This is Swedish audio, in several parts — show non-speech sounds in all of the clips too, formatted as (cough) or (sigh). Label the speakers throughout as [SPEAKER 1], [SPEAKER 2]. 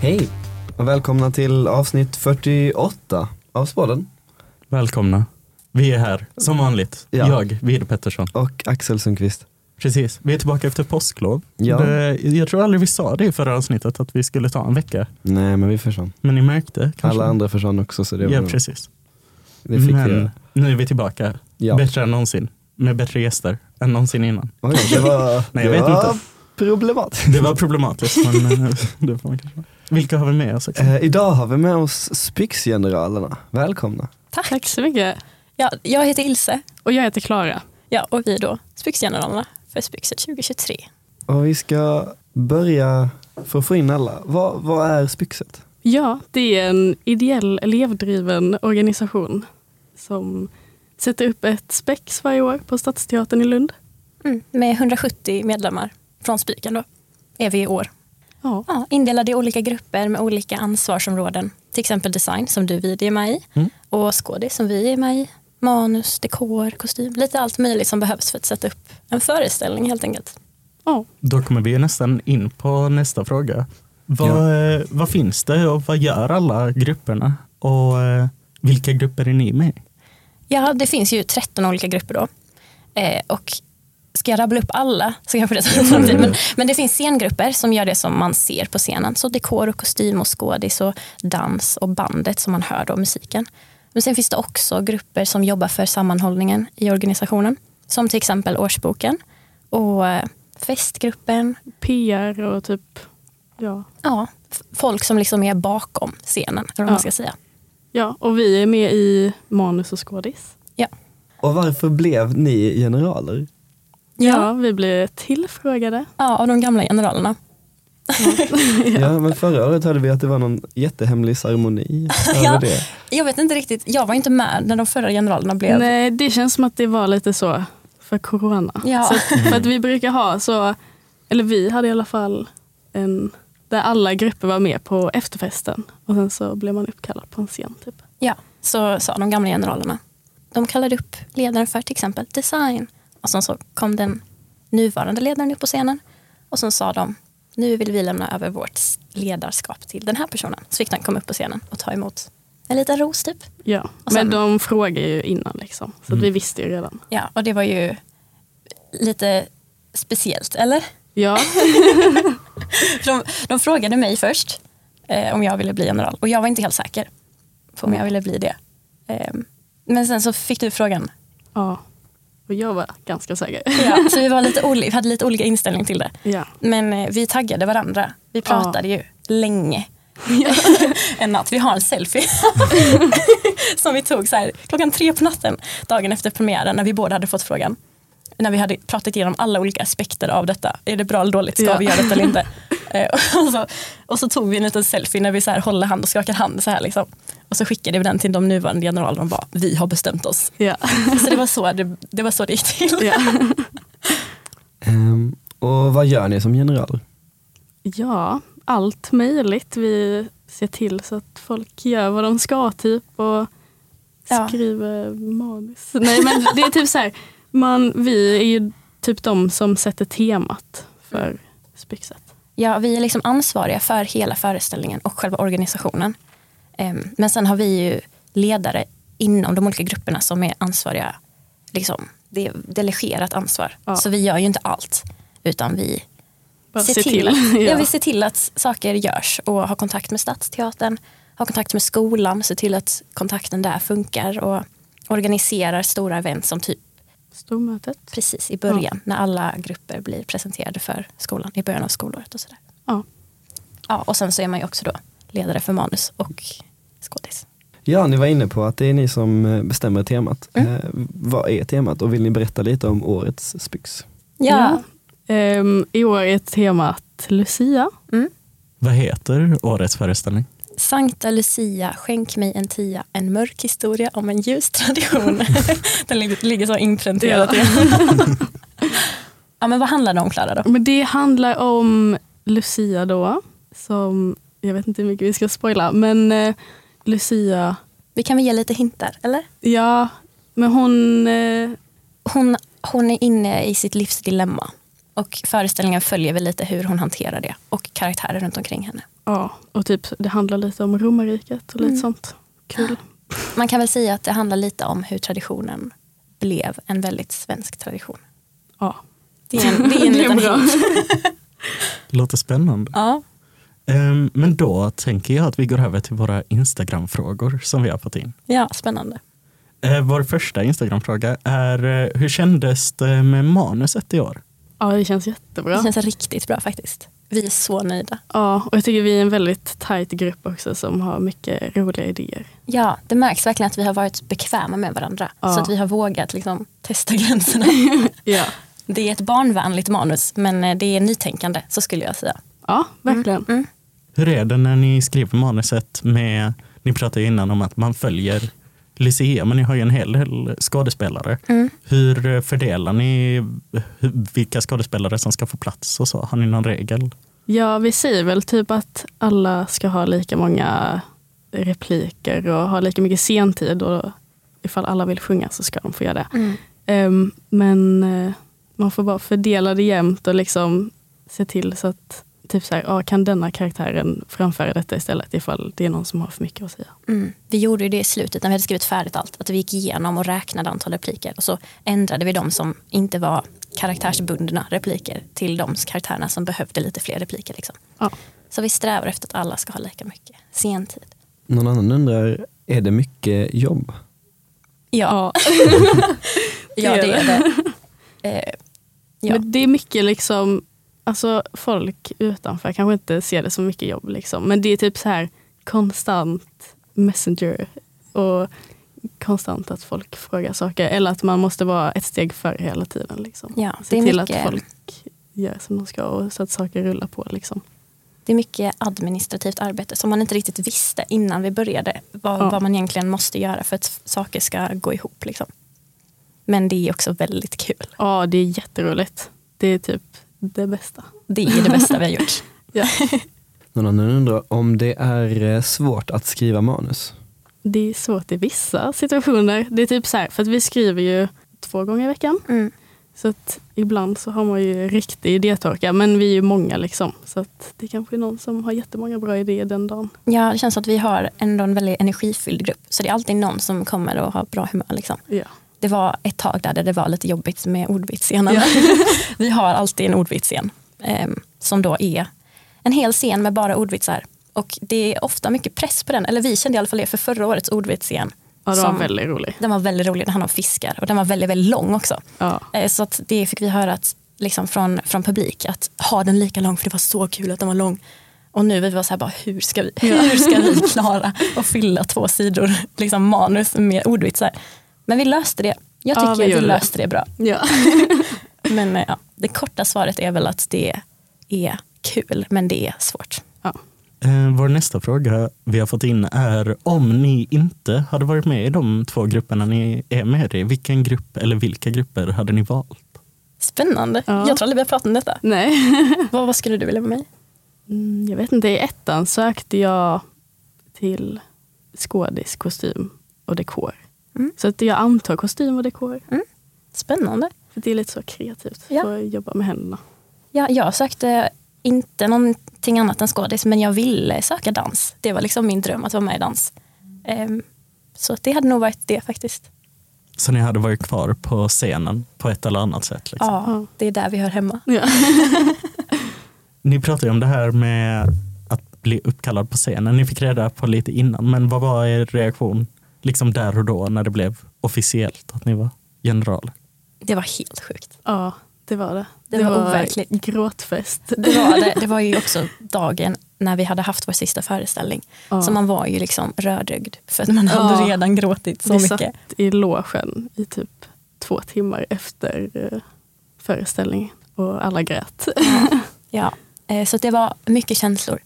[SPEAKER 1] Hej och välkomna till avsnitt 48 av Spåden.
[SPEAKER 2] Välkomna. Vi är här som vanligt.
[SPEAKER 1] Ja.
[SPEAKER 2] Jag, Vide Pettersson.
[SPEAKER 1] Och Axel Sundqvist.
[SPEAKER 2] Precis. Vi är tillbaka efter påsklov.
[SPEAKER 1] Ja.
[SPEAKER 2] Det, jag tror aldrig vi sa det i förra avsnittet att vi skulle ta en vecka.
[SPEAKER 1] Nej men vi försvann.
[SPEAKER 2] Men ni märkte kanske?
[SPEAKER 1] Alla andra försvann också så det var
[SPEAKER 2] Ja, precis.
[SPEAKER 1] Det fick vi
[SPEAKER 2] Men
[SPEAKER 1] göra.
[SPEAKER 2] nu är vi tillbaka.
[SPEAKER 1] Ja.
[SPEAKER 2] Bättre än någonsin. Med bättre gäster än någonsin innan.
[SPEAKER 1] Oj, det var, (laughs)
[SPEAKER 2] Nej, jag
[SPEAKER 1] det
[SPEAKER 2] vet
[SPEAKER 1] var
[SPEAKER 2] inte.
[SPEAKER 1] problematiskt.
[SPEAKER 2] Det var problematiskt. men eh, (laughs) det får man kanske. Vilka har vi med oss? också?
[SPEAKER 1] Eh, idag har vi med oss Spyxgeneralerna. Välkomna.
[SPEAKER 3] Tack.
[SPEAKER 4] Tack så mycket.
[SPEAKER 3] Ja, jag heter Ilse
[SPEAKER 4] Och jag heter Klara.
[SPEAKER 3] ja, och vi är då Spyxgeneralerna för Spyxet 2023.
[SPEAKER 1] Och vi ska börja för att få in alla. Vad, vad är Spyxet?
[SPEAKER 4] Ja, det är en ideell elevdriven organisation som sätter upp ett spex varje år på Stadsteatern i Lund.
[SPEAKER 3] Mm. Med 170 medlemmar från Spyken då, är vi i år.
[SPEAKER 4] Ja,
[SPEAKER 3] Ja, indelade i olika grupper med olika ansvarsområden. Till exempel design som du vid är med i
[SPEAKER 2] Mm.
[SPEAKER 3] och skådis som vi är med i. Manus, dekor, kostym, lite allt möjligt som behövs för att sätta upp en föreställning helt enkelt.
[SPEAKER 4] ja.
[SPEAKER 2] Då kommer vi nästan in på nästa fråga. Vad, eh, vad finns det och vad gör alla grupperna? Och eh, vilka grupper är ni med i?
[SPEAKER 3] Ja, det finns ju 13 olika grupper då. Eh, och ska jag rabbla upp alla så kanske det tar lång tid. Men, men det finns scengrupper som gör det som man ser på scenen. Så dekor och kostym och skådis och dans och bandet som man hör då, musiken. Men sen finns det också grupper som jobbar för sammanhållningen i organisationen. Som till exempel Årsboken och eh, festgruppen.
[SPEAKER 4] PR och typ, ja.
[SPEAKER 3] Ja, folk som liksom är bakom scenen, eller vad man
[SPEAKER 4] Ja.
[SPEAKER 3] ska säga.
[SPEAKER 4] ja. Och vi är med i manus och skådis.
[SPEAKER 1] Och varför blev ni generaler?
[SPEAKER 4] Ja, vi blir tillfrågade.
[SPEAKER 3] Ja, av de gamla generalerna.
[SPEAKER 1] Ja. men förra året hörde vi att det var någon jättehemlig ceremoni (laughs)
[SPEAKER 3] Ja.
[SPEAKER 1] det.
[SPEAKER 3] Jag vet inte riktigt, jag var inte med när de förra generalerna blev
[SPEAKER 4] Nej, det känns som att det var lite så för corona.
[SPEAKER 3] Ja.
[SPEAKER 4] Så att, för att vi brukar ha så, eller vi hade i alla fall en där alla grupper var med på efterfesten och sen så blev man uppkallad på en scen. Typ.
[SPEAKER 3] Ja, så sa de gamla generalerna. De kallade upp ledaren för till exempel design. Och sen så kom den nuvarande ledaren upp på scenen. Och sen sa de, nu vill vi lämna över vårt ledarskap till den här personen. Så fick den komma upp på scenen och ta emot en liten ros typ.
[SPEAKER 4] Ja,
[SPEAKER 3] sen-
[SPEAKER 4] men de frågade ju innan liksom, så att vi visste ju redan.
[SPEAKER 3] Ja, och det var ju lite speciellt, eller?
[SPEAKER 4] Ja, (laughs)
[SPEAKER 3] De, de frågade mig först eh, om jag ville bli general och jag var inte helt säker på om jag ville bli det. Eh, men sen så fick du frågan
[SPEAKER 4] ja. Och jag var ganska säker.
[SPEAKER 3] Ja, (laughs) så vi, var lite oli- vi hade lite olika inställning till det.
[SPEAKER 4] Ja.
[SPEAKER 3] Men eh, vi taggade varandra. Vi pratade ju länge. (laughs) en natt. Vi har en selfie. (laughs) som vi tog så här, klockan tre på natten dagen efter premiären när vi båda hade fått frågan. När vi hade pratat igenom alla olika aspekter av detta. Är det bra eller dåligt? Ska
[SPEAKER 4] Ja.
[SPEAKER 3] vi göra detta eller inte? Eh, (laughs) och, så, och så tog vi en liten selfie när vi så här håller hand och skakar hand. Så här liksom. Och så skickade vi den till de nuvarande generalerna och bara, vi har bestämt oss.
[SPEAKER 4] Ja. (laughs)
[SPEAKER 3] Så det var så det, det, var så det gick till.
[SPEAKER 4] Ja. (laughs)
[SPEAKER 1] Ehm, och vad gör ni som generaler?
[SPEAKER 4] ja, allt möjligt. Vi ser till så att folk gör vad de ska typ och
[SPEAKER 3] Ja.
[SPEAKER 4] skriver manus. Nej men det är typ så här, man, vi är ju typ de som sätter temat för Spyxet.
[SPEAKER 3] Ja, vi är liksom ansvariga för hela föreställningen och själva organisationen. Ehm, Men sen har vi ju ledare inom de olika grupperna som är ansvariga. Liksom, det är delegerat ansvar.
[SPEAKER 4] Ja.
[SPEAKER 3] Så vi gör ju inte allt. Utan vi
[SPEAKER 4] Bara
[SPEAKER 3] ser
[SPEAKER 4] se
[SPEAKER 3] till,
[SPEAKER 4] till.
[SPEAKER 3] Att, (laughs) ja.
[SPEAKER 4] Ja.
[SPEAKER 3] vi ser till att saker görs och har kontakt med Stadsteatern, har kontakt med skolan, ser till att kontakten där funkar och organiserar stora event som typ
[SPEAKER 4] Stormötet.
[SPEAKER 3] precis i början när alla grupper blir presenterade för skolan i början av skolåret och sådär.
[SPEAKER 4] Ja.
[SPEAKER 3] Ja, och sen så är man ju också då ledare för manus och skådis.
[SPEAKER 1] Ja, ni var inne på att det är ni som eh, bestämmer temat.
[SPEAKER 3] Mm.
[SPEAKER 1] Eh, vad är temat och vill ni berätta lite om årets Spyx?
[SPEAKER 4] Ja. Ehm, I år är temat Lucia.
[SPEAKER 2] Vad heter årets föreställning?
[SPEAKER 3] Sankta Lucia, skänk mig en tia, en mörk historia om en ljus tradition. (laughs) Den ligger, så inpränterad.
[SPEAKER 4] Ja. (laughs)
[SPEAKER 3] Ja. men vad handlar det om Klara?
[SPEAKER 4] Men det handlar om Lucia då. Som, jag vet inte hur mycket vi ska spoila, men eh, Lucia,
[SPEAKER 3] Vi kan väl ge lite hintar, eller?
[SPEAKER 4] ja, men hon, eh,
[SPEAKER 3] Hon, hon är inne i sitt livs dilemma. Och föreställningen följer väl lite hur hon hanterar det och karaktärer runt omkring henne.
[SPEAKER 4] Ja, och typ det handlar lite om romarriket och lite
[SPEAKER 3] Mm.
[SPEAKER 4] sånt. Kul.
[SPEAKER 3] Man kan väl säga att det handlar lite om hur traditionen blev en väldigt svensk tradition.
[SPEAKER 4] Ja,
[SPEAKER 3] Det är en, det är en (laughs)
[SPEAKER 4] Det är
[SPEAKER 3] liten
[SPEAKER 4] bra.
[SPEAKER 3] hint. (laughs)
[SPEAKER 2] Låter spännande.
[SPEAKER 3] Ja.
[SPEAKER 2] Ehm, Men då tänker jag att vi går över till våra Instagram-frågor som vi har fått in.
[SPEAKER 3] ja, spännande.
[SPEAKER 2] Eh, Vår första Instagram-fråga är eh, hur kändes det med manuset i år?
[SPEAKER 4] Ja det känns
[SPEAKER 3] Det
[SPEAKER 4] jättebra.
[SPEAKER 3] känns riktigt bra faktiskt. Vi är så nöjda.
[SPEAKER 4] Ja, och jag tycker vi är en väldigt tajt grupp också som har mycket roliga idéer.
[SPEAKER 3] Ja, det märks verkligen att vi har varit bekväma med varandra.
[SPEAKER 4] Ja.
[SPEAKER 3] Så att vi har vågat liksom, testa (laughs) gränserna. (laughs)
[SPEAKER 4] Ja,
[SPEAKER 3] Det är ett barnvänligt manus, men eh, det är nytänkande, så skulle jag säga.
[SPEAKER 4] ja verkligen.
[SPEAKER 3] Mm.
[SPEAKER 2] Hur är det när ni skriver manuset med, ni pratade innan om att man följer Lucia, men ni har ju en hel del skådespelare.
[SPEAKER 3] Mm.
[SPEAKER 2] Hur fördelar ni vilka skådespelare som ska få plats och så? Har ni någon regel?
[SPEAKER 4] Ja, vi säger väl typ att alla ska ha lika många repliker och ha lika mycket sentid. Och ifall alla vill sjunga så ska de få göra det.
[SPEAKER 3] Mm.
[SPEAKER 4] Ehm, men eh, man får bara fördela det jämnt och liksom se till så att typ så här, ja, kan denna karaktären framföra detta istället ifall det är någon som har för mycket att säga.
[SPEAKER 3] Mm. Vi gjorde ju det i slutet när vi hade skrivit färdigt allt. Att vi gick igenom och räknade antal repliker. Och så ändrade vi de som inte var karaktärsbundna repliker till de karaktärerna som behövde lite fler repliker. Liksom.
[SPEAKER 4] Ja.
[SPEAKER 3] Så vi strävar efter att alla ska ha lika mycket sentid.
[SPEAKER 1] Någon annan undrar, är det mycket jobb?
[SPEAKER 3] Ja, ja (laughs)
[SPEAKER 4] det är
[SPEAKER 3] det. (laughs) Eh, ja.
[SPEAKER 4] Men det är mycket liksom, alltså folk utanför kanske inte ser det som mycket jobb liksom. Men det är typ så här konstant messenger och konstant att folk frågar saker. Eller att man måste vara ett steg före hela tiden. Liksom.
[SPEAKER 3] Ja,
[SPEAKER 4] Se till
[SPEAKER 3] mycket-
[SPEAKER 4] att folk gör som de ska och så att saker rullar på. Liksom.
[SPEAKER 3] Det är mycket administrativt arbete som man inte riktigt visste innan vi började. Vad,
[SPEAKER 4] Ja.
[SPEAKER 3] vad man egentligen måste göra för att saker ska gå ihop. Liksom. Men det är också väldigt kul.
[SPEAKER 4] Ja, det är jätteroligt. Det är typ det bästa.
[SPEAKER 3] Det är det bästa vi har gjort. (laughs)
[SPEAKER 4] Ja.
[SPEAKER 1] Någon annan undrar om det är eh, svårt att skriva manus?
[SPEAKER 4] Det är svårt i vissa situationer. Det är typ så här, för att vi skriver ju två gånger i veckan.
[SPEAKER 3] Mm.
[SPEAKER 4] Så att ibland så har man ju riktig idétorka, men vi är ju många liksom. Så att det kanske är någon som har jättemånga bra idéer den dagen.
[SPEAKER 3] Ja, det känns som att vi har ändå en väldigt energifylld grupp. Så det är alltid någon som kommer och har bra humör. Liksom.
[SPEAKER 4] Ja.
[SPEAKER 3] Det var ett tag där det var lite jobbigt med ordvitsscenen. (laughs) vi har alltid en ordvitsscen ehm, som då är en hel scen med bara ordvitsar. Och det är ofta mycket press på den. Eller vi kände i alla fall det för förra årets ordvitsscen.
[SPEAKER 4] Ja,
[SPEAKER 3] som-
[SPEAKER 4] var väldigt roligt.
[SPEAKER 3] Den var väldigt rolig, den handlade om fiskar och den var väldigt, väldigt lång också.
[SPEAKER 4] Ja.
[SPEAKER 3] Eh, Så att det fick vi höra att, liksom från, från publik, att ha den lika lång för det var så kul att den var lång. Och nu vi var så här, bara, hur, ska vi, (laughs) hur ska vi klara att fylla två sidor liksom manus med ordvitsar? Men vi löste det. Jag
[SPEAKER 4] Ja,
[SPEAKER 3] tycker
[SPEAKER 4] vi
[SPEAKER 3] att vi löste det bra.
[SPEAKER 4] Ja. (laughs)
[SPEAKER 3] Men eh, ja, det korta svaret är väl att det är kul, men det är svårt.
[SPEAKER 2] Eh, Vår nästa fråga vi har fått in är om ni inte hade varit med i de två grupperna ni är med i, vilken grupp eller vilka grupper hade ni valt?
[SPEAKER 3] Spännande.
[SPEAKER 4] Ja.
[SPEAKER 3] Jag tror aldrig vi har pratat om detta.
[SPEAKER 4] Nej. (laughs)
[SPEAKER 3] Vad, vad skulle du vilja vara med i?
[SPEAKER 4] Mm, jag vet inte, i ettan sökte jag till skådis, kostym och dekor.
[SPEAKER 3] Mm.
[SPEAKER 4] Så att jag antar kostym och dekor.
[SPEAKER 3] Spännande.
[SPEAKER 4] För det är lite så kreativt
[SPEAKER 3] Ja.
[SPEAKER 4] för att jobba med händerna.
[SPEAKER 3] Ja, jag sökte inte någonting annat än skådis, men jag ville söka dans. Det var liksom min dröm att vara med i dans. Ehm, så det hade nog varit det faktiskt.
[SPEAKER 2] Så ni hade varit kvar på scenen på ett eller annat sätt? Liksom.
[SPEAKER 3] Ja,
[SPEAKER 4] Ja.
[SPEAKER 3] det är där vi hör hemma.
[SPEAKER 4] Ja. (laughs)
[SPEAKER 2] Ni pratade ju om det här med att bli uppkallad på scenen. Ni fick reda på lite innan, men vad var er reaktion liksom där och då när det blev officiellt att ni var generaler?
[SPEAKER 3] Det var helt sjukt.
[SPEAKER 4] ja, det var det.
[SPEAKER 3] Det var overkligt.
[SPEAKER 4] gråtfest.
[SPEAKER 3] Det var, det, (laughs) det var ju också dagen när vi hade haft vår sista föreställning.
[SPEAKER 4] Ja.
[SPEAKER 3] Så man var ju liksom rödögd för att man hade
[SPEAKER 4] Ja.
[SPEAKER 3] redan gråtit så
[SPEAKER 4] Vi
[SPEAKER 3] mycket.
[SPEAKER 4] satt i logen i typ två timmar efter eh, föreställningen och alla grät.
[SPEAKER 3] Ja, (laughs) eh, så det var mycket känslor.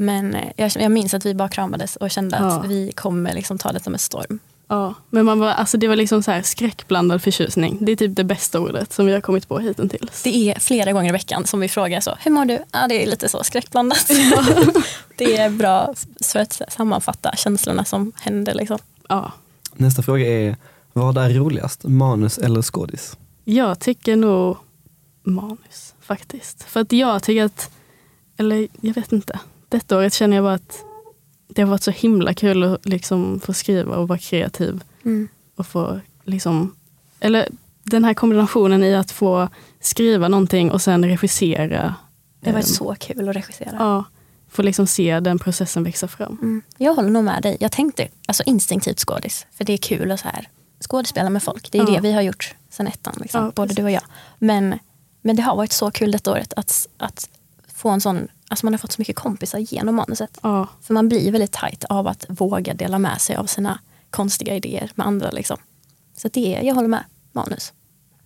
[SPEAKER 3] Men eh, jag, jag minns att vi bara kramades och kände att
[SPEAKER 4] Ja.
[SPEAKER 3] vi kommer liksom ta det som en storm.
[SPEAKER 4] Ja, men man var, alltså det var liksom så här skräckblandad förtjusning. Det är typ det bästa ordet som vi har kommit på hittills.
[SPEAKER 3] Det är flera gånger i veckan som vi frågar så, hur mår du? Ja, det är lite så skräckblandat. (laughs) det är bra för att sammanfatta känslorna som händer. Liksom.
[SPEAKER 4] Ja.
[SPEAKER 1] Nästa fråga är, vad är roligast, manus eller skådis?
[SPEAKER 4] Jag tycker nog manus faktiskt. För att jag tycker att, eller jag vet inte, detta året känner jag bara att det har varit så himla kul att liksom få skriva och vara kreativ.
[SPEAKER 3] Mm.
[SPEAKER 4] Och få liksom, eller den här kombinationen i att få skriva någonting och sen regissera.
[SPEAKER 3] Det har varit
[SPEAKER 4] ehm,
[SPEAKER 3] så kul att regissera.
[SPEAKER 4] Ja, få liksom se den processen växa fram.
[SPEAKER 3] Mm. Jag håller nog med dig. Jag tänkte alltså instinktivt skådis. För det är kul att så här, skådespela med folk. Det är
[SPEAKER 4] Ja.
[SPEAKER 3] det vi har gjort sen ettan. Liksom.
[SPEAKER 4] Ja,
[SPEAKER 3] Både du och jag. Men, men det har varit så kul detta året att, att få en sån... Alltså man har fått så mycket kompisar genom manuset.
[SPEAKER 4] Ja,
[SPEAKER 3] För man blir väldigt tajt av att våga dela med sig av sina konstiga idéer med andra. Liksom. Så det är, jag håller med. Manus.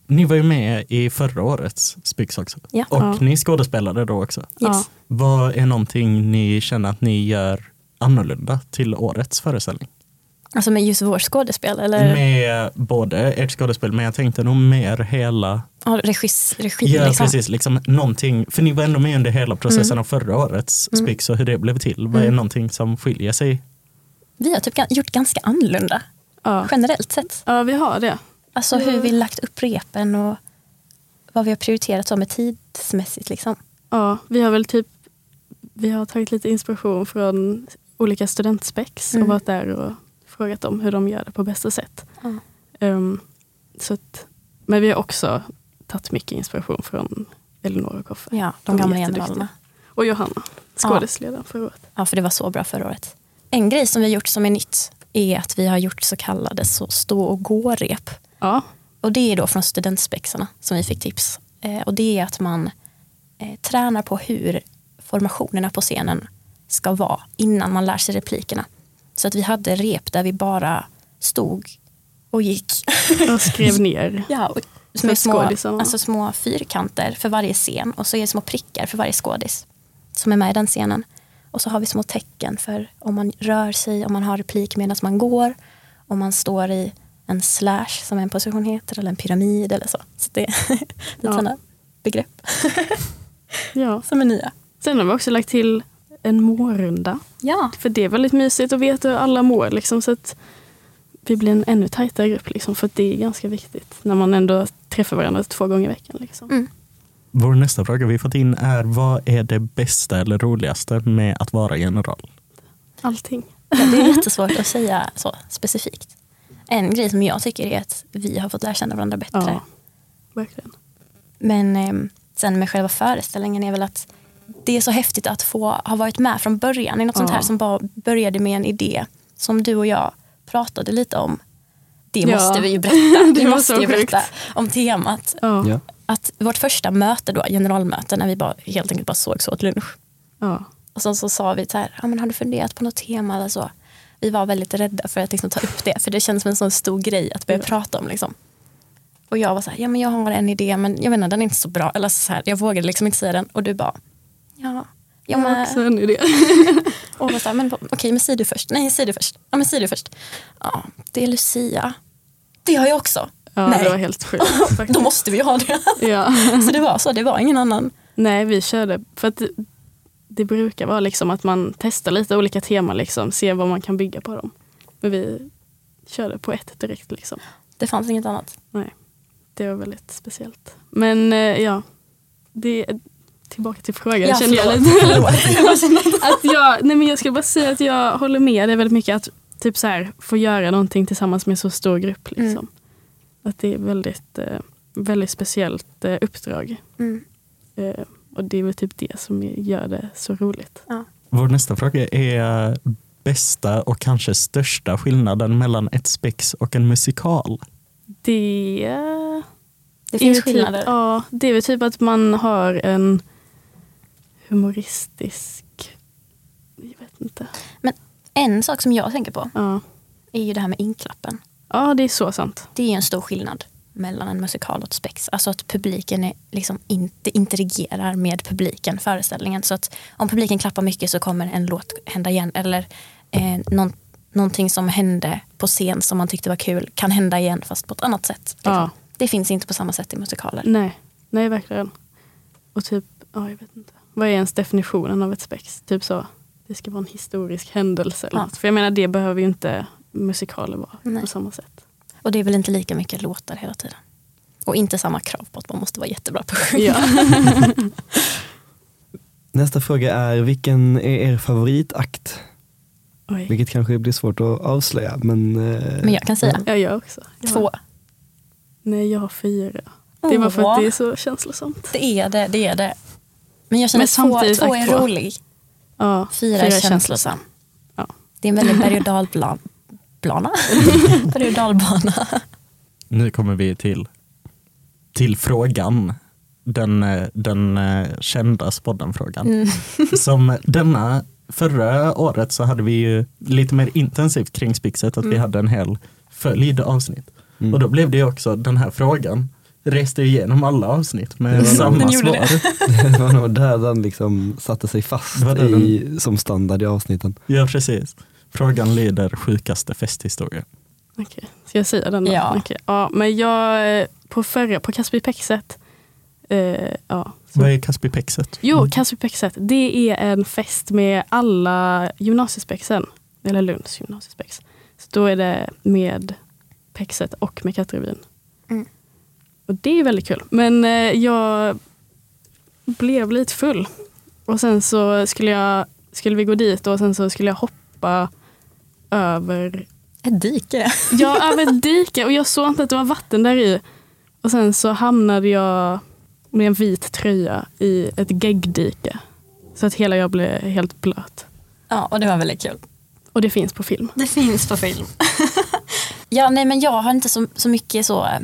[SPEAKER 2] Ni var ju med i förra årets också.
[SPEAKER 3] Ja.
[SPEAKER 2] Och
[SPEAKER 4] Ja.
[SPEAKER 2] ni skådespelade då också.
[SPEAKER 3] Yes.
[SPEAKER 2] Vad är någonting ni känner att ni gör annorlunda till årets föreställning?
[SPEAKER 3] Alltså med just vår skådespel. Eller
[SPEAKER 2] Med både ert skådespel, men jag tänkte nog mer hela...
[SPEAKER 3] ja, regis, regi.
[SPEAKER 2] Ja,
[SPEAKER 3] liksom.
[SPEAKER 2] precis. Liksom någonting, för ni var ändå med under hela processen av förra årets
[SPEAKER 3] Mm.
[SPEAKER 2] Spix och hur det blev till. Vad är
[SPEAKER 3] Mm.
[SPEAKER 2] någonting som skiljer sig?
[SPEAKER 3] Vi har typ gjort ganska annorlunda.
[SPEAKER 4] ja.
[SPEAKER 3] Generellt sett.
[SPEAKER 4] ja, vi har det.
[SPEAKER 3] Alltså hur vi lagt upp repen och vad vi har prioriterat så med tidsmässigt. Liksom.
[SPEAKER 4] Ja, vi har väl typ vi har tagit lite inspiration från olika studentspex
[SPEAKER 3] Mm.
[SPEAKER 4] och varit där och frågat dem hur de gör det på bästa sätt.
[SPEAKER 3] Ja.
[SPEAKER 4] Ehm, så att, men vi har också tagit mycket inspiration från Elinor och Koffe.
[SPEAKER 3] Ja,
[SPEAKER 4] De
[SPEAKER 3] de gamla generalerna.
[SPEAKER 4] Och Johanna, skådisledaren förra året.
[SPEAKER 3] Ja, för det var så bra förra året. En grej som vi har gjort som är nytt är att vi har gjort så kallade så stå och gå-rep.
[SPEAKER 4] Ja,
[SPEAKER 3] Och det är då från studentspexarna som vi fick tips. Eh, och det är att man eh, tränar på hur formationerna på scenen ska vara innan man lär sig replikerna. Så att vi hade rep där vi bara stod och gick. (laughs)
[SPEAKER 4] och skrev ner.
[SPEAKER 3] Ja, med små, alltså små fyrkanter för varje scen och så är det små prickar för varje skådis som är med i den scenen. Och så har vi små tecken för om man rör sig, om man har replik medan man går, om man står i en slash som en position heter eller en pyramid eller så. Så det är (laughs) lite
[SPEAKER 4] Ja.
[SPEAKER 3] sådana begrepp
[SPEAKER 4] Ja. (laughs)
[SPEAKER 3] som är nya.
[SPEAKER 4] Sen har vi också lagt till en mårrunda.
[SPEAKER 3] Ja,
[SPEAKER 4] För det är väldigt mysigt att veta hur alla mår. Liksom, så att vi blir en ännu tajtare grupp. Liksom, för det är ganska viktigt när man ändå träffar varandra två gånger i veckan. Liksom.
[SPEAKER 3] Mm.
[SPEAKER 2] Vår nästa fråga vi fått in är vad är det bästa eller roligaste med att vara general?
[SPEAKER 4] Allting.
[SPEAKER 3] Ja, det är (laughs) jättesvårt att säga så specifikt. En grej som jag tycker är att vi har fått lära känna varandra bättre.
[SPEAKER 4] Ja, verkligen.
[SPEAKER 3] Men eh, sen med själva föreställningen är väl att det är så häftigt att få ha varit med från början i något sånt här
[SPEAKER 4] Ja.
[SPEAKER 3] som bara började med en idé som du och jag pratade lite om. Det
[SPEAKER 4] Ja.
[SPEAKER 3] måste vi ju (laughs) berätta.
[SPEAKER 4] Det
[SPEAKER 3] Vi måste ju berätta om temat.
[SPEAKER 4] Ja.
[SPEAKER 1] Ja.
[SPEAKER 3] Att vårt första möte då, generalmöte, när vi bara, helt enkelt bara sågs åt lunch.
[SPEAKER 4] Ja.
[SPEAKER 3] Och sen så sa vi så här, ja, men har du funderat på något tema eller så? Vi var väldigt rädda för att liksom ta upp det, för det känns som en sån stor grej att börja
[SPEAKER 4] Ja.
[SPEAKER 3] prata om. Liksom. Och jag var så här, ja men jag har en idé men jag vet inte, den är inte så bra. Eller så här, jag vågade liksom inte säga den och du bara, ja.
[SPEAKER 4] Jag
[SPEAKER 3] Jag
[SPEAKER 4] har också
[SPEAKER 3] med.
[SPEAKER 4] en idé.
[SPEAKER 3] Och så här, men okej men säg du först. Nej, säg du först. Ja men säg du först. Ja, det är Lucia. Det har jag också.
[SPEAKER 4] Ja,
[SPEAKER 3] Nej.
[SPEAKER 4] det var helt sjukt. (laughs)
[SPEAKER 3] Då måste vi ha det. (laughs)
[SPEAKER 4] ja.
[SPEAKER 3] Så det var så, det var ingen annan.
[SPEAKER 4] Nej, vi körde. För att det, det brukar vara liksom att man testar lite olika teman, liksom, ser vad man kan bygga på dem. Men vi körde på ett direkt. Liksom.
[SPEAKER 3] Det fanns inget annat.
[SPEAKER 4] Nej, det var väldigt speciellt. Men eh, ja, det, tillbaka till frågan.
[SPEAKER 3] Ja,
[SPEAKER 4] känner jag lite. (laughs) att jag, nej men jag ska bara säga att jag håller med dig väldigt mycket att typ så här, få göra någonting tillsammans med en så stor grupp. Liksom.
[SPEAKER 3] Mm.
[SPEAKER 4] Att det är väldigt, eh, väldigt speciellt eh, uppdrag.
[SPEAKER 3] Mm.
[SPEAKER 4] Eh, och det är väl typ det som gör det så roligt.
[SPEAKER 2] Vår nästa fråga är bästa och kanske största skillnaden mellan ett spex och en musikal.
[SPEAKER 4] Det,
[SPEAKER 3] Det
[SPEAKER 4] är
[SPEAKER 3] finns
[SPEAKER 4] väl
[SPEAKER 3] skillnader.
[SPEAKER 4] Typ, ja, det är väl typ att man har en humoristisk... Jag vet inte.
[SPEAKER 3] En sak som jag tänker på
[SPEAKER 4] Ja,
[SPEAKER 3] är ju det här med inklappen.
[SPEAKER 4] ja det är så sant.
[SPEAKER 3] Det är en stor skillnad mellan en musikal och ett spex. Alltså att publiken är liksom inte interagerar med publiken, föreställningen. Så att om publiken klappar mycket så kommer en låt hända igen. Eller eh, någon, någonting som hände på scen som man tyckte var kul kan hända igen fast på ett annat sätt. Liksom.
[SPEAKER 4] Ja.
[SPEAKER 3] Det finns inte på samma sätt i musikaler.
[SPEAKER 4] Nej, nej verkligen. Och typ, ja jag vet inte. Vad är ens definitionen av ett spex? Typ så, det ska vara en historisk händelse. Eller
[SPEAKER 3] Ja.
[SPEAKER 4] något. För jag menar det behöver ju inte musikaler vara
[SPEAKER 3] Nej.
[SPEAKER 4] på samma sätt.
[SPEAKER 3] Och det är väl inte lika mycket låtar hela tiden. Och inte samma krav på att man måste vara jättebra på att sjunga.
[SPEAKER 4] Ja. (laughs)
[SPEAKER 1] Nästa fråga är, vilken är er favoritakt?
[SPEAKER 4] Oj.
[SPEAKER 1] Vilket kanske blir svårt att avslöja. Men, eh,
[SPEAKER 3] Men jag kan säga
[SPEAKER 4] Jag gör också. Ja.
[SPEAKER 3] två.
[SPEAKER 4] Nej, jag har fyra. Det var för
[SPEAKER 3] Åh,
[SPEAKER 4] att det är så känslosamt.
[SPEAKER 3] det är det, det är det. Men jag känner
[SPEAKER 4] Men
[SPEAKER 3] att två, två är rolig.
[SPEAKER 4] Ja,
[SPEAKER 3] Fyra, är känslosam.
[SPEAKER 4] Ja.
[SPEAKER 3] Det är en väldigt berg och dalbana. (laughs) Berg och dalbana.
[SPEAKER 2] Nu kommer vi till, till frågan. Den, eh, den eh, kända spodden-frågan.
[SPEAKER 3] Mm. (laughs)
[SPEAKER 2] Som denna, förra året så hade vi ju lite mer intensivt kring Spixet, att vi
[SPEAKER 3] Mm.
[SPEAKER 2] hade en hel följd avsnitt.
[SPEAKER 1] Mm.
[SPEAKER 2] Och då blev det ju också den här frågan, reste igenom alla avsnitt med
[SPEAKER 1] Mm.
[SPEAKER 2] samma svar.
[SPEAKER 3] det. (laughs)
[SPEAKER 1] det var nog där den liksom satte sig fast i, som standard i avsnitten.
[SPEAKER 2] Ja, precis. Frågan lyder sjukaste festhistoria.
[SPEAKER 4] Okej, ska jag säga den då?
[SPEAKER 3] Ja.
[SPEAKER 4] Okej. ja men jag, på förra, på Kasperpexet, eh, ja. Så.
[SPEAKER 2] Vad är Kaspipexet?
[SPEAKER 4] Jo, Kasperpexet, det är en fest med alla gymnasiespexen, eller Lunds gymnasiespex. Så då är det med Pexet och med Katterevyn. Och det är väldigt kul. Men eh, jag blev lite full. Och sen så skulle, jag, skulle vi gå dit och sen så skulle jag hoppa över
[SPEAKER 3] Ett dike. (laughs)
[SPEAKER 4] Ja, över ett dike och jag såg inte att det var vatten där i. Och sen så hamnade jag med en vit tröja i ett geggdike. Så att hela jag blev helt blöt.
[SPEAKER 3] Ja, och det var väldigt kul.
[SPEAKER 4] Och det finns på film.
[SPEAKER 3] Det finns på film. (laughs) ja, nej men jag har inte så, så mycket så eh,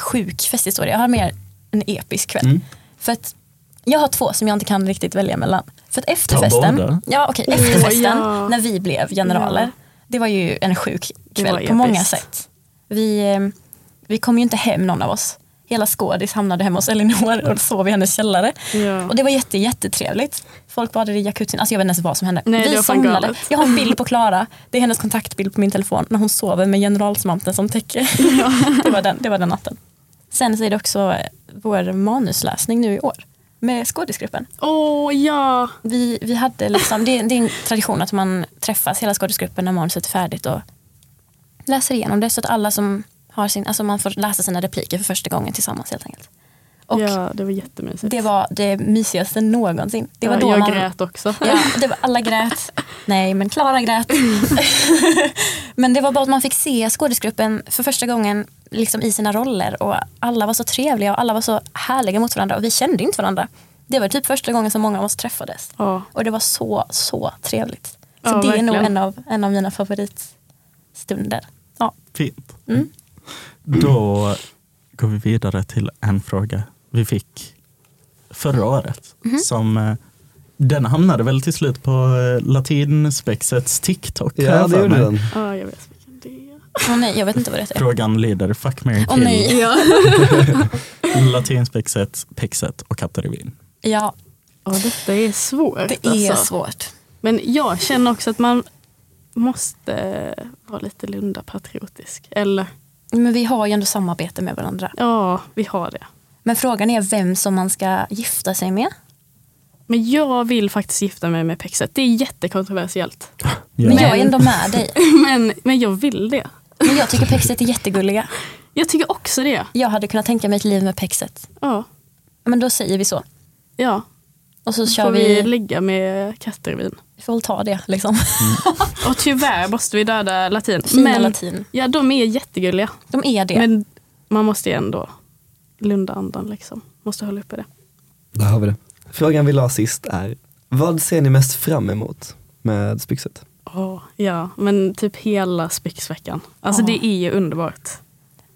[SPEAKER 3] sjuk festhistoria. Jag har mer en episk kväll.
[SPEAKER 1] Mm.
[SPEAKER 3] För att jag har två som jag inte kan riktigt välja mellan. För att efterfesten, ja, okej,
[SPEAKER 4] Åh,
[SPEAKER 3] efterfesten
[SPEAKER 4] ja.
[SPEAKER 3] när vi blev generaler,
[SPEAKER 4] Ja.
[SPEAKER 3] det var ju en sjuk kväll på många
[SPEAKER 4] episkt.
[SPEAKER 3] sätt. Vi, eh, vi kom ju inte hem någon av oss. Hela skådis hamnade hemma hos Elinor och sov i hennes källare.
[SPEAKER 4] Ja.
[SPEAKER 3] Och det var jätte, jättetrevligt. Folk badade i jacuzzin. Alltså jag vet inte ens vad som hände.
[SPEAKER 4] Nej,
[SPEAKER 3] vi somnade. Jag har en (laughs) bild på Klara. Det är hennes kontaktbild på min telefon när hon sover med generalsmanteln som täcke. (laughs) det, var den, det var den natten. Sen så är det också eh, vår manusläsning nu i år med skådisgruppen.
[SPEAKER 4] Åh ja!
[SPEAKER 3] Vi, vi hade liksom, det, det är en tradition att man träffas hela skådisgruppen när manuset är färdigt och läser igenom det så att alla som har sin, alltså man får läsa sina repliker för första gången tillsammans helt enkelt. Och
[SPEAKER 4] ja, det var jättemysigt.
[SPEAKER 3] det var det mysigaste någonsin. Det var
[SPEAKER 4] ja,
[SPEAKER 3] då
[SPEAKER 4] jag
[SPEAKER 3] man,
[SPEAKER 4] grät också.
[SPEAKER 3] Ja, det var, alla grät. (laughs) Nej, men Klara grät. (laughs) men det var bara att man fick se skådisgruppen för första gången liksom i sina roller och alla var så trevliga och alla var så härliga mot varandra och vi kände inte varandra. Det var typ första gången som många av oss träffades.
[SPEAKER 4] Ja.
[SPEAKER 3] Och det var så, så trevligt. Så
[SPEAKER 4] Ja,
[SPEAKER 3] det är nog
[SPEAKER 4] verkligen.
[SPEAKER 3] en av, en av mina favoritstunder. Ja.
[SPEAKER 2] Fint.
[SPEAKER 3] Mm.
[SPEAKER 2] Då går vi vidare till en fråga vi fick förra året.
[SPEAKER 3] Mhm.
[SPEAKER 2] Som, eh, den hamnade väl till slut på eh, latinspexets TikTok.
[SPEAKER 1] Ja, det gjorde den.
[SPEAKER 4] ja, jag vet vilken det är.
[SPEAKER 3] Åh nej, jag vet inte vad det heter.
[SPEAKER 2] Frågan lyder Fuck, marry, kill.
[SPEAKER 3] nej.
[SPEAKER 4] Ja. (laughs)
[SPEAKER 2] Latinspexet, Pexet och Katarevin.
[SPEAKER 3] Ja,
[SPEAKER 4] ja, detta är svårt.
[SPEAKER 3] det är
[SPEAKER 4] alltså.
[SPEAKER 3] svårt.
[SPEAKER 4] Men jag känner också att man måste vara lite Lunda-patriotisk. Eller,
[SPEAKER 3] Men vi har ju ändå samarbete med varandra.
[SPEAKER 4] ja, vi har det.
[SPEAKER 3] Men frågan är vem som man ska gifta sig med.
[SPEAKER 4] Men jag vill faktiskt gifta mig med Pexet. Det är jättekontroversiellt.
[SPEAKER 2] Ja.
[SPEAKER 3] Men jag är ändå med dig. (laughs)
[SPEAKER 4] Men, men jag vill det.
[SPEAKER 3] Men jag tycker Pexet är jättegulliga. (laughs)
[SPEAKER 4] Jag tycker också det.
[SPEAKER 3] Jag hade kunnat tänka mig ett liv med Pexet.
[SPEAKER 4] Ja,
[SPEAKER 3] Men då säger vi så.
[SPEAKER 4] ja.
[SPEAKER 3] Och så kör
[SPEAKER 4] får vi
[SPEAKER 3] vi,
[SPEAKER 4] ligga med Kattervin.
[SPEAKER 3] vi får väl ta det liksom.
[SPEAKER 4] Och tyvärr måste vi döda latin.
[SPEAKER 3] Fina
[SPEAKER 4] men,
[SPEAKER 3] latin.
[SPEAKER 4] Ja, de är jättegulliga.
[SPEAKER 3] De är det.
[SPEAKER 4] Men man måste ju ändå Lunda-andan liksom. Måste hålla uppe det.
[SPEAKER 1] Där har vi det. Frågan vi la sist är, vad ser ni mest fram emot med Spyxet?
[SPEAKER 4] Åh, ja, men typ hela Spixveckan. Alltså
[SPEAKER 3] Ja.
[SPEAKER 4] det är ju underbart.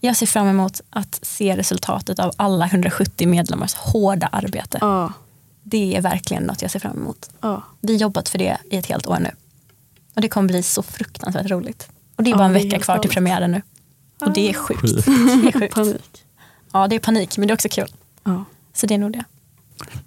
[SPEAKER 3] Jag ser fram emot att se resultatet av alla 170 medlemmars hårda arbete.
[SPEAKER 4] Ja,
[SPEAKER 3] Det är verkligen något jag ser fram emot.
[SPEAKER 4] ja.
[SPEAKER 3] Vi har jobbat för det i ett helt år nu. Och det kommer bli så fruktansvärt roligt. Och det är
[SPEAKER 4] Ja,
[SPEAKER 3] bara en vecka kvar till premiären nu. Och det är sjukt.
[SPEAKER 2] Sjukt.
[SPEAKER 3] Det är (laughs) sjukt.
[SPEAKER 4] Panik.
[SPEAKER 3] Ja, det är panik, men det är också kul.
[SPEAKER 4] Ja.
[SPEAKER 3] Så det är nog det.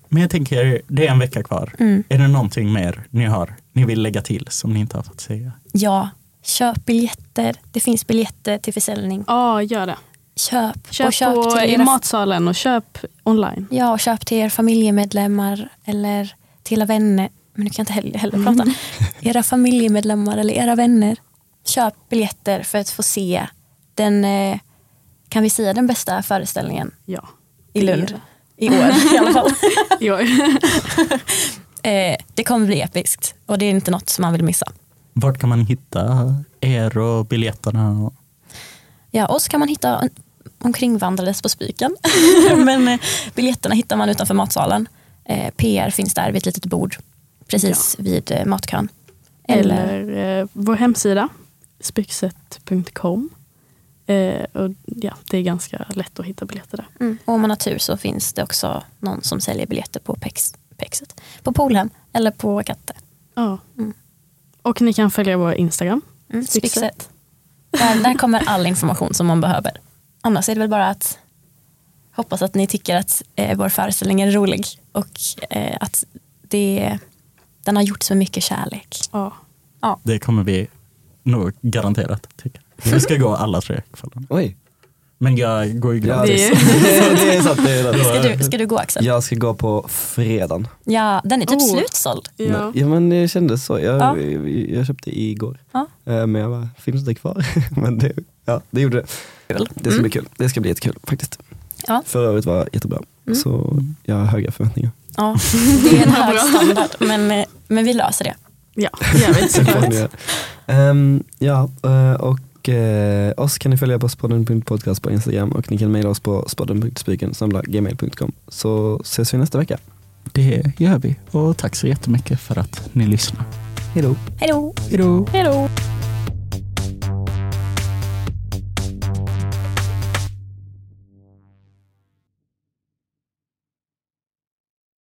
[SPEAKER 2] Men jag tänker, det är en vecka kvar.
[SPEAKER 3] Mm.
[SPEAKER 2] Är det någonting mer ni har, ni vill lägga till som ni inte har fått säga?
[SPEAKER 3] Ja, köp biljetter. Det finns biljetter till försäljning.
[SPEAKER 4] ja, gör det.
[SPEAKER 3] Köp.
[SPEAKER 4] Köp,
[SPEAKER 3] och köp
[SPEAKER 4] på,
[SPEAKER 3] till
[SPEAKER 4] i
[SPEAKER 3] era,
[SPEAKER 4] matsalen och köp online.
[SPEAKER 3] Ja, och köp till er familjemedlemmar eller till era vänner. Men nu kan jag inte heller, heller
[SPEAKER 4] Mm.
[SPEAKER 3] prata. (laughs) Era familjemedlemmar eller era vänner. Köp biljetter för att få se den, eh, kan vi säga den bästa föreställningen
[SPEAKER 4] Ja.
[SPEAKER 3] i Lund? I år i alla fall. (laughs)
[SPEAKER 4] I år. (laughs)
[SPEAKER 3] Eh, det kommer bli episkt och det är inte något som man vill missa.
[SPEAKER 2] Vart kan man hitta er och biljetterna?
[SPEAKER 3] Ja, oss kan man hitta omkringvandrades på Spiken. (laughs) Men eh, biljetterna hittar man utanför matsalen. Eh, PR finns där vid ett litet bord precis vid eh, matkön. Eller,
[SPEAKER 4] Eller eh, vår hemsida, spyxet.com. Eh, och ja, det är ganska lätt att hitta biljetter där.
[SPEAKER 3] mm, och om man har tur så finns det också någon som säljer biljetter på Pex, Pexet. På Polhem eller på Katte.
[SPEAKER 4] Ja.
[SPEAKER 3] Mm.
[SPEAKER 4] Och ni kan följa vår Instagram.
[SPEAKER 3] Mm,
[SPEAKER 4] Spixet.
[SPEAKER 3] Där, där kommer all information som man behöver. Annars är det väl bara att hoppas att ni tycker att eh, vår föreställning är rolig och eh, att det, den har gjorts med mycket kärlek.
[SPEAKER 4] Ja.
[SPEAKER 2] Det kommer vi nog garanterat tycka. Vi ska gå alla tre kvällarna.
[SPEAKER 1] Oj.
[SPEAKER 2] Men jag går ju gratis. (laughs)
[SPEAKER 1] det, är, det är (laughs) sant. Det är sant.
[SPEAKER 3] Ska du, ska du gå Axel?
[SPEAKER 1] Jag ska gå på fredagen.
[SPEAKER 3] Ja, den är typ
[SPEAKER 4] Oh.
[SPEAKER 3] slutsåld.
[SPEAKER 4] Ja.
[SPEAKER 1] Ja men det kändes så. Jag,
[SPEAKER 3] Ja.
[SPEAKER 1] jag köpte igår.
[SPEAKER 3] Ja.
[SPEAKER 1] Eh, Men jag bara, finns det kvar? (laughs) men det, ja, det gjorde det. Det ska
[SPEAKER 3] Mm.
[SPEAKER 1] bli kul. Det ska bli jättekul faktiskt.
[SPEAKER 3] Ja.
[SPEAKER 1] Förra året var jättebra.
[SPEAKER 3] Mm.
[SPEAKER 1] Så jag har höga förväntningar.
[SPEAKER 3] Ja, det är en hög standard, men, eh, men vi löser det.
[SPEAKER 4] Ja, det gör vi såklart.
[SPEAKER 1] Ehm, ja, eh, och uh, oss kan ni följa på spodden.podcast på Instagram och ni kan mejla oss på spodden.spiken gmail.com så ses vi nästa vecka.
[SPEAKER 2] Det gör vi. Och tack så jättemycket för att ni lyssnar.
[SPEAKER 3] Hej då!
[SPEAKER 2] Hej då!
[SPEAKER 4] Hej då!